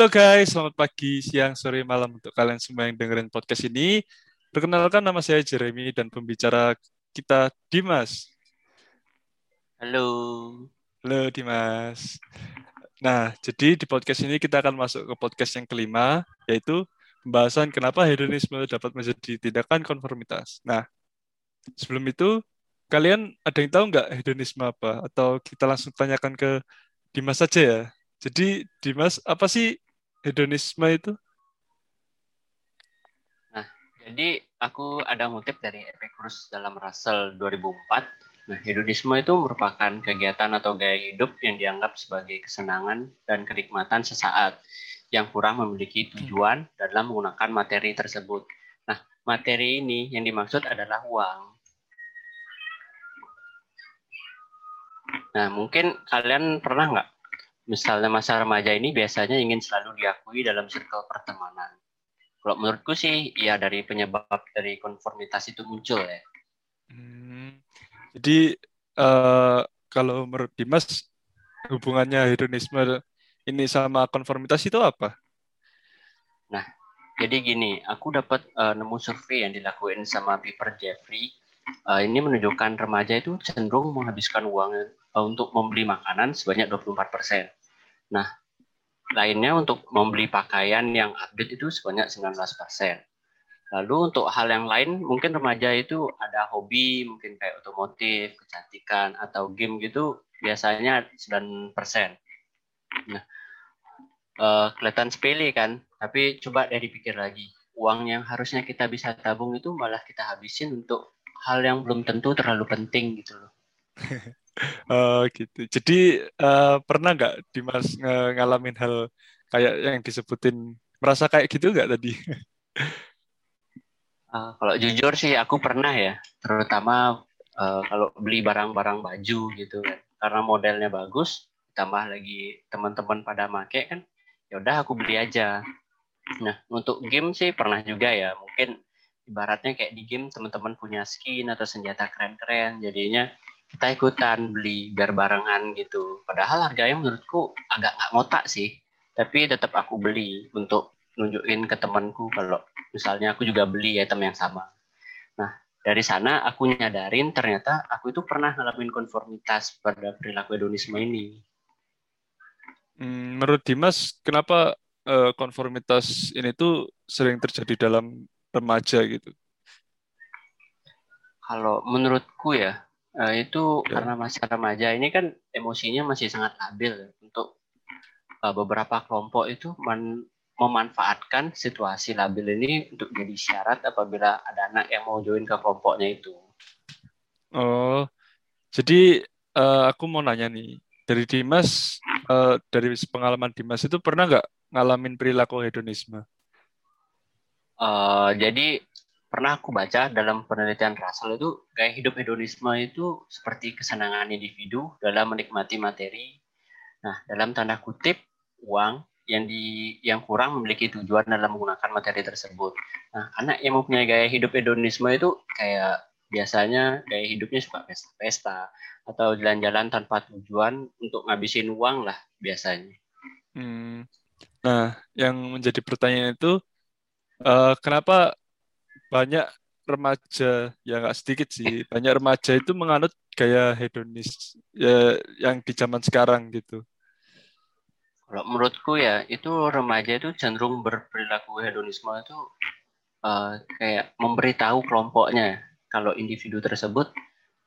Halo guys, selamat pagi, siang, sore, malam untuk kalian semua yang dengerin podcast ini. Perkenalkan nama saya Jeremy dan pembicara kita Dimas. Halo. Halo Dimas. Nah, jadi di podcast ini kita akan masuk ke podcast yang kelima, yaitu pembahasan kenapa hedonisme dapat menjadi tindakan konformitas. Nah, sebelum itu, kalian ada yang tahu nggak hedonisme apa? Atau kita langsung tanyakan ke Dimas saja ya? Jadi Dimas, apa sih hedonisme itu? Nah, jadi aku ada ngutip dari Epicurus dalam Russell 2004. Nah, hedonisme itu merupakan kegiatan atau gaya hidup yang dianggap sebagai kesenangan dan kenikmatan sesaat yang kurang memiliki tujuan dalam menggunakan materi tersebut. Nah, materi ini yang dimaksud adalah uang. Nah, mungkin kalian pernah nggak misalnya masa remaja ini biasanya ingin selalu diakui dalam circle pertemanan. Kalau menurutku sih, ya dari penyebab dari konformitas itu muncul ya. Hmm, jadi uh, kalau menurut Dimas hubungannya hedonisme ini sama konformitas itu apa? Nah, jadi gini, aku dapat uh, nemu survei yang dilakuin sama Piper Jeffrey. Uh, ini menunjukkan remaja itu cenderung menghabiskan uang uh, untuk membeli makanan sebanyak 24 persen Nah, lainnya untuk membeli pakaian yang update itu sebanyak 19%. Lalu untuk hal yang lain, mungkin remaja itu ada hobi, mungkin kayak otomotif, kecantikan, atau game gitu, biasanya 9%. Nah, uh, kelihatan sepele kan, tapi coba dari pikir lagi. Uang yang harusnya kita bisa tabung itu malah kita habisin untuk hal yang belum tentu terlalu penting gitu loh. Oh gitu. Jadi uh, pernah nggak Dimas ng ngalamin hal kayak yang disebutin merasa kayak gitu nggak tadi? uh, kalau jujur sih aku pernah ya, terutama uh, kalau beli barang-barang baju gitu kan, karena modelnya bagus, tambah lagi teman-teman pada make kan, ya udah aku beli aja. Nah untuk game sih pernah juga ya, mungkin ibaratnya kayak di game teman-teman punya skin atau senjata keren-keren, jadinya kita ikutan beli biar barengan gitu. Padahal harganya menurutku agak nggak ngotak sih. Tapi tetap aku beli untuk nunjukin ke temanku kalau misalnya aku juga beli item yang sama. Nah, dari sana aku nyadarin ternyata aku itu pernah ngalamin konformitas pada perilaku hedonisme ini. Hmm, menurut Dimas, kenapa uh, konformitas ini tuh sering terjadi dalam remaja gitu? Kalau menurutku ya, Uh, itu ya. karena masih remaja ini kan emosinya masih sangat labil ya. untuk uh, beberapa kelompok itu men memanfaatkan situasi labil ini untuk jadi syarat apabila ada anak yang mau join ke kelompoknya itu. Oh, jadi uh, aku mau nanya nih dari Dimas, uh, dari pengalaman Dimas itu pernah nggak ngalamin perilaku hedonisme? Uh, jadi pernah aku baca dalam penelitian Russell itu gaya hidup hedonisme itu seperti kesenangan individu dalam menikmati materi. Nah, dalam tanda kutip uang yang di yang kurang memiliki tujuan dalam menggunakan materi tersebut. Nah, anak yang mempunyai gaya hidup hedonisme itu kayak biasanya gaya hidupnya suka pesta-pesta atau jalan-jalan tanpa tujuan untuk ngabisin uang lah biasanya. Hmm. Nah, yang menjadi pertanyaan itu uh, kenapa banyak remaja ya nggak sedikit sih. Banyak remaja itu menganut gaya hedonis ya yang di zaman sekarang gitu. Kalau menurutku ya itu remaja itu cenderung berperilaku hedonisme itu uh, kayak memberitahu kelompoknya kalau individu tersebut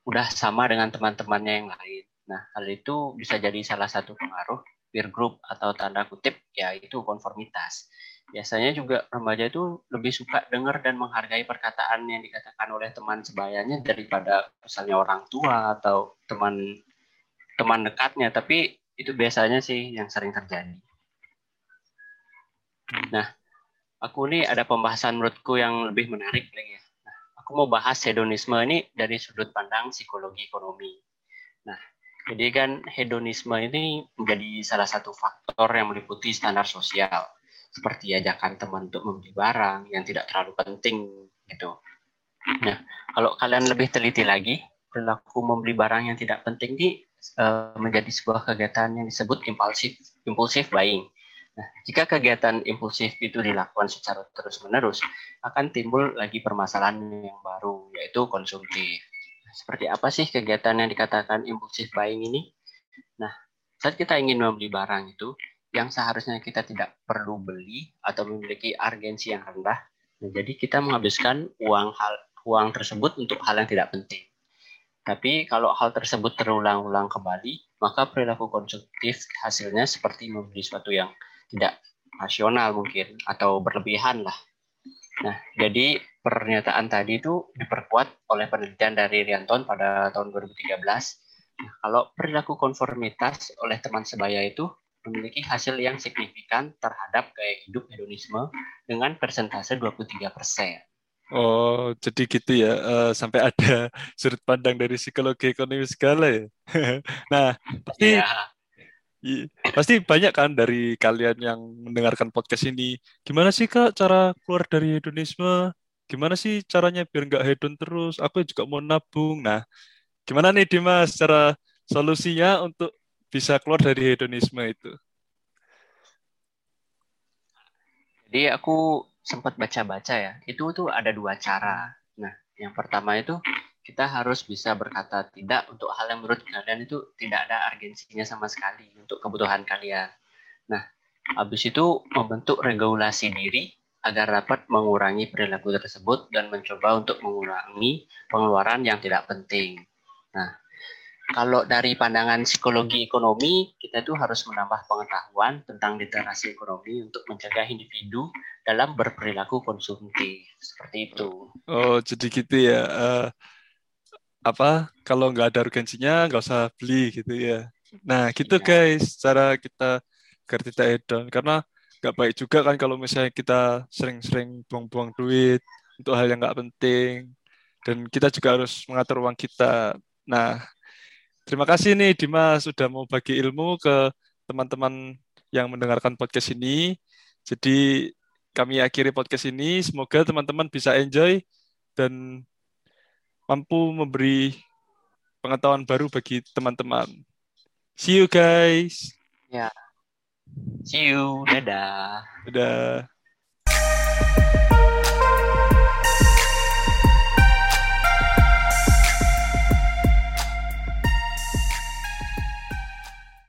udah sama dengan teman-temannya yang lain. Nah hal itu bisa jadi salah satu pengaruh peer group atau tanda kutip ya itu konformitas biasanya juga remaja itu lebih suka dengar dan menghargai perkataan yang dikatakan oleh teman sebayanya daripada misalnya orang tua atau teman teman dekatnya. Tapi itu biasanya sih yang sering terjadi. Nah aku nih ada pembahasan menurutku yang lebih menarik lagi ya. Nah, aku mau bahas hedonisme ini dari sudut pandang psikologi ekonomi. Nah jadi kan hedonisme ini menjadi salah satu faktor yang meliputi standar sosial seperti ajakan teman untuk membeli barang yang tidak terlalu penting gitu. Nah, kalau kalian lebih teliti lagi, perilaku membeli barang yang tidak penting ini uh, menjadi sebuah kegiatan yang disebut impulsif impulsif buying. Nah, jika kegiatan impulsif itu dilakukan secara terus-menerus, akan timbul lagi permasalahan yang baru, yaitu konsumtif. Seperti apa sih kegiatan yang dikatakan impulsif buying ini? Nah, saat kita ingin membeli barang itu, yang seharusnya kita tidak perlu beli atau memiliki urgensi yang rendah, nah, jadi kita menghabiskan uang hal uang tersebut untuk hal yang tidak penting. Tapi kalau hal tersebut terulang-ulang kembali, maka perilaku konsumtif hasilnya seperti membeli sesuatu yang tidak rasional mungkin atau berlebihan lah. Nah, jadi pernyataan tadi itu diperkuat oleh penelitian dari Rianton pada tahun 2013. Nah, kalau perilaku konformitas oleh teman sebaya itu memiliki hasil yang signifikan terhadap gaya hidup hedonisme dengan persentase 23 persen. Oh, jadi gitu ya. Uh, sampai ada sudut pandang dari psikologi ekonomi segala ya. nah, pasti ya. Pasti banyak kan dari kalian yang mendengarkan podcast ini. Gimana sih kak cara keluar dari hedonisme? Gimana sih caranya biar nggak hedon terus? Aku juga mau nabung. Nah, gimana nih Dimas cara solusinya untuk bisa keluar dari hedonisme itu? Jadi aku sempat baca-baca ya. Itu tuh ada dua cara. Nah, yang pertama itu kita harus bisa berkata tidak untuk hal yang menurut kalian itu tidak ada urgensinya sama sekali untuk kebutuhan kalian. Nah, habis itu membentuk regulasi diri agar dapat mengurangi perilaku tersebut dan mencoba untuk mengurangi pengeluaran yang tidak penting. Nah, kalau dari pandangan psikologi ekonomi, kita itu harus menambah pengetahuan tentang literasi ekonomi untuk mencegah individu dalam berperilaku konsumtif. Seperti itu. Oh, jadi gitu ya. Uh, apa kalau nggak ada urgensinya nggak usah beli gitu ya nah gitu iya. guys cara kita agar tidak hedon karena nggak baik juga kan kalau misalnya kita sering-sering buang-buang duit untuk hal yang nggak penting dan kita juga harus mengatur uang kita nah terima kasih nih Dimas sudah mau bagi ilmu ke teman-teman yang mendengarkan podcast ini jadi kami akhiri podcast ini semoga teman-teman bisa enjoy dan mampu memberi pengetahuan baru bagi teman-teman. See you guys. Ya. See you. Dadah. Dadah.